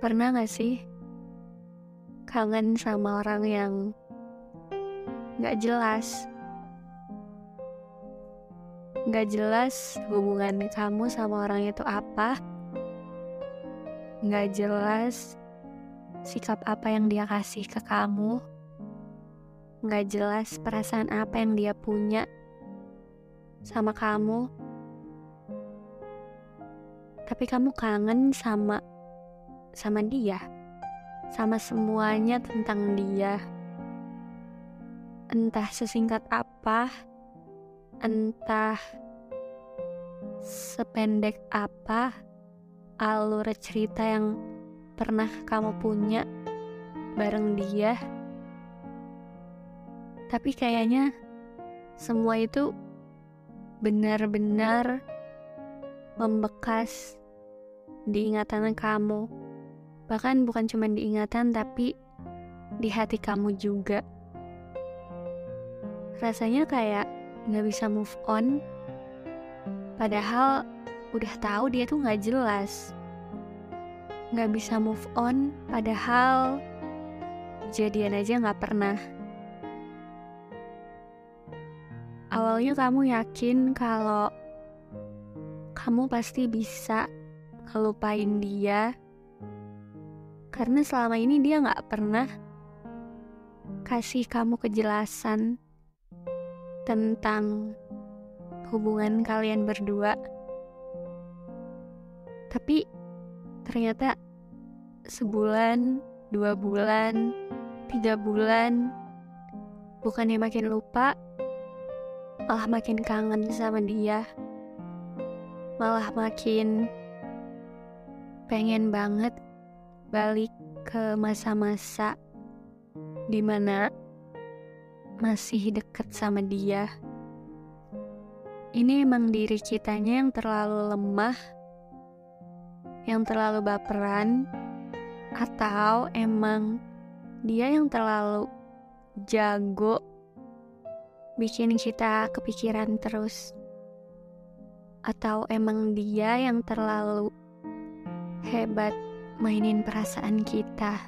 Pernah gak sih kangen sama orang yang gak jelas? Gak jelas hubungan kamu sama orang itu apa? Gak jelas sikap apa yang dia kasih ke kamu? Gak jelas perasaan apa yang dia punya sama kamu? Tapi kamu kangen sama sama dia, sama semuanya tentang dia. Entah sesingkat apa, entah sependek apa alur cerita yang pernah kamu punya bareng dia. Tapi kayaknya semua itu benar-benar membekas di ingatan kamu. Bahkan bukan cuma diingatan tapi di hati kamu juga. Rasanya kayak gak bisa move on. Padahal udah tahu dia tuh gak jelas. Gak bisa move on padahal jadian aja gak pernah. Awalnya kamu yakin kalau kamu pasti bisa ngelupain dia karena selama ini dia gak pernah kasih kamu kejelasan tentang hubungan kalian berdua. Tapi ternyata sebulan, dua bulan, tiga bulan, bukannya makin lupa, malah makin kangen sama dia. Malah makin pengen banget balik ke masa-masa di mana masih deket sama dia. Ini emang diri kitanya yang terlalu lemah, yang terlalu baperan, atau emang dia yang terlalu jago bikin kita kepikiran terus. Atau emang dia yang terlalu hebat mainin perasaan kita.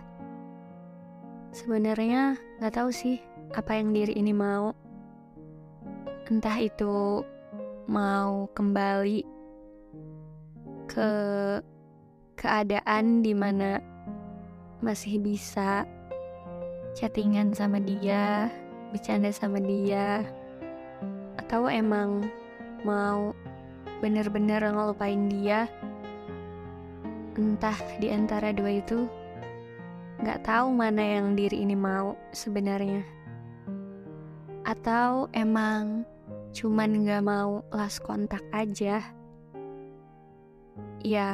Sebenarnya nggak tahu sih apa yang diri ini mau. Entah itu mau kembali ke keadaan di mana masih bisa chattingan sama dia, bercanda sama dia, atau emang mau bener-bener ngelupain dia entah di antara dua itu nggak tahu mana yang diri ini mau sebenarnya. Atau emang cuman nggak mau last kontak aja? Ya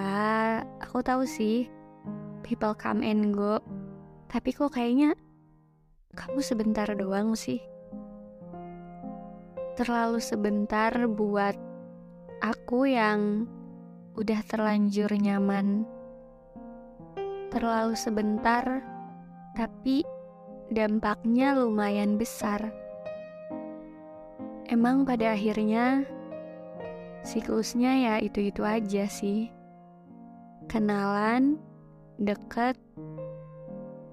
aku tahu sih. People come and go. Tapi kok kayaknya kamu sebentar doang sih. Terlalu sebentar buat aku yang udah terlanjur nyaman. Terlalu sebentar, tapi dampaknya lumayan besar. Emang pada akhirnya siklusnya ya itu-itu aja sih. Kenalan, deket,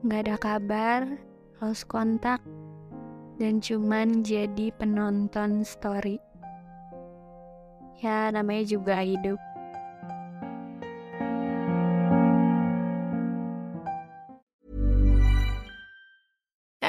nggak ada kabar, lost kontak, dan cuman jadi penonton story. Ya namanya juga hidup.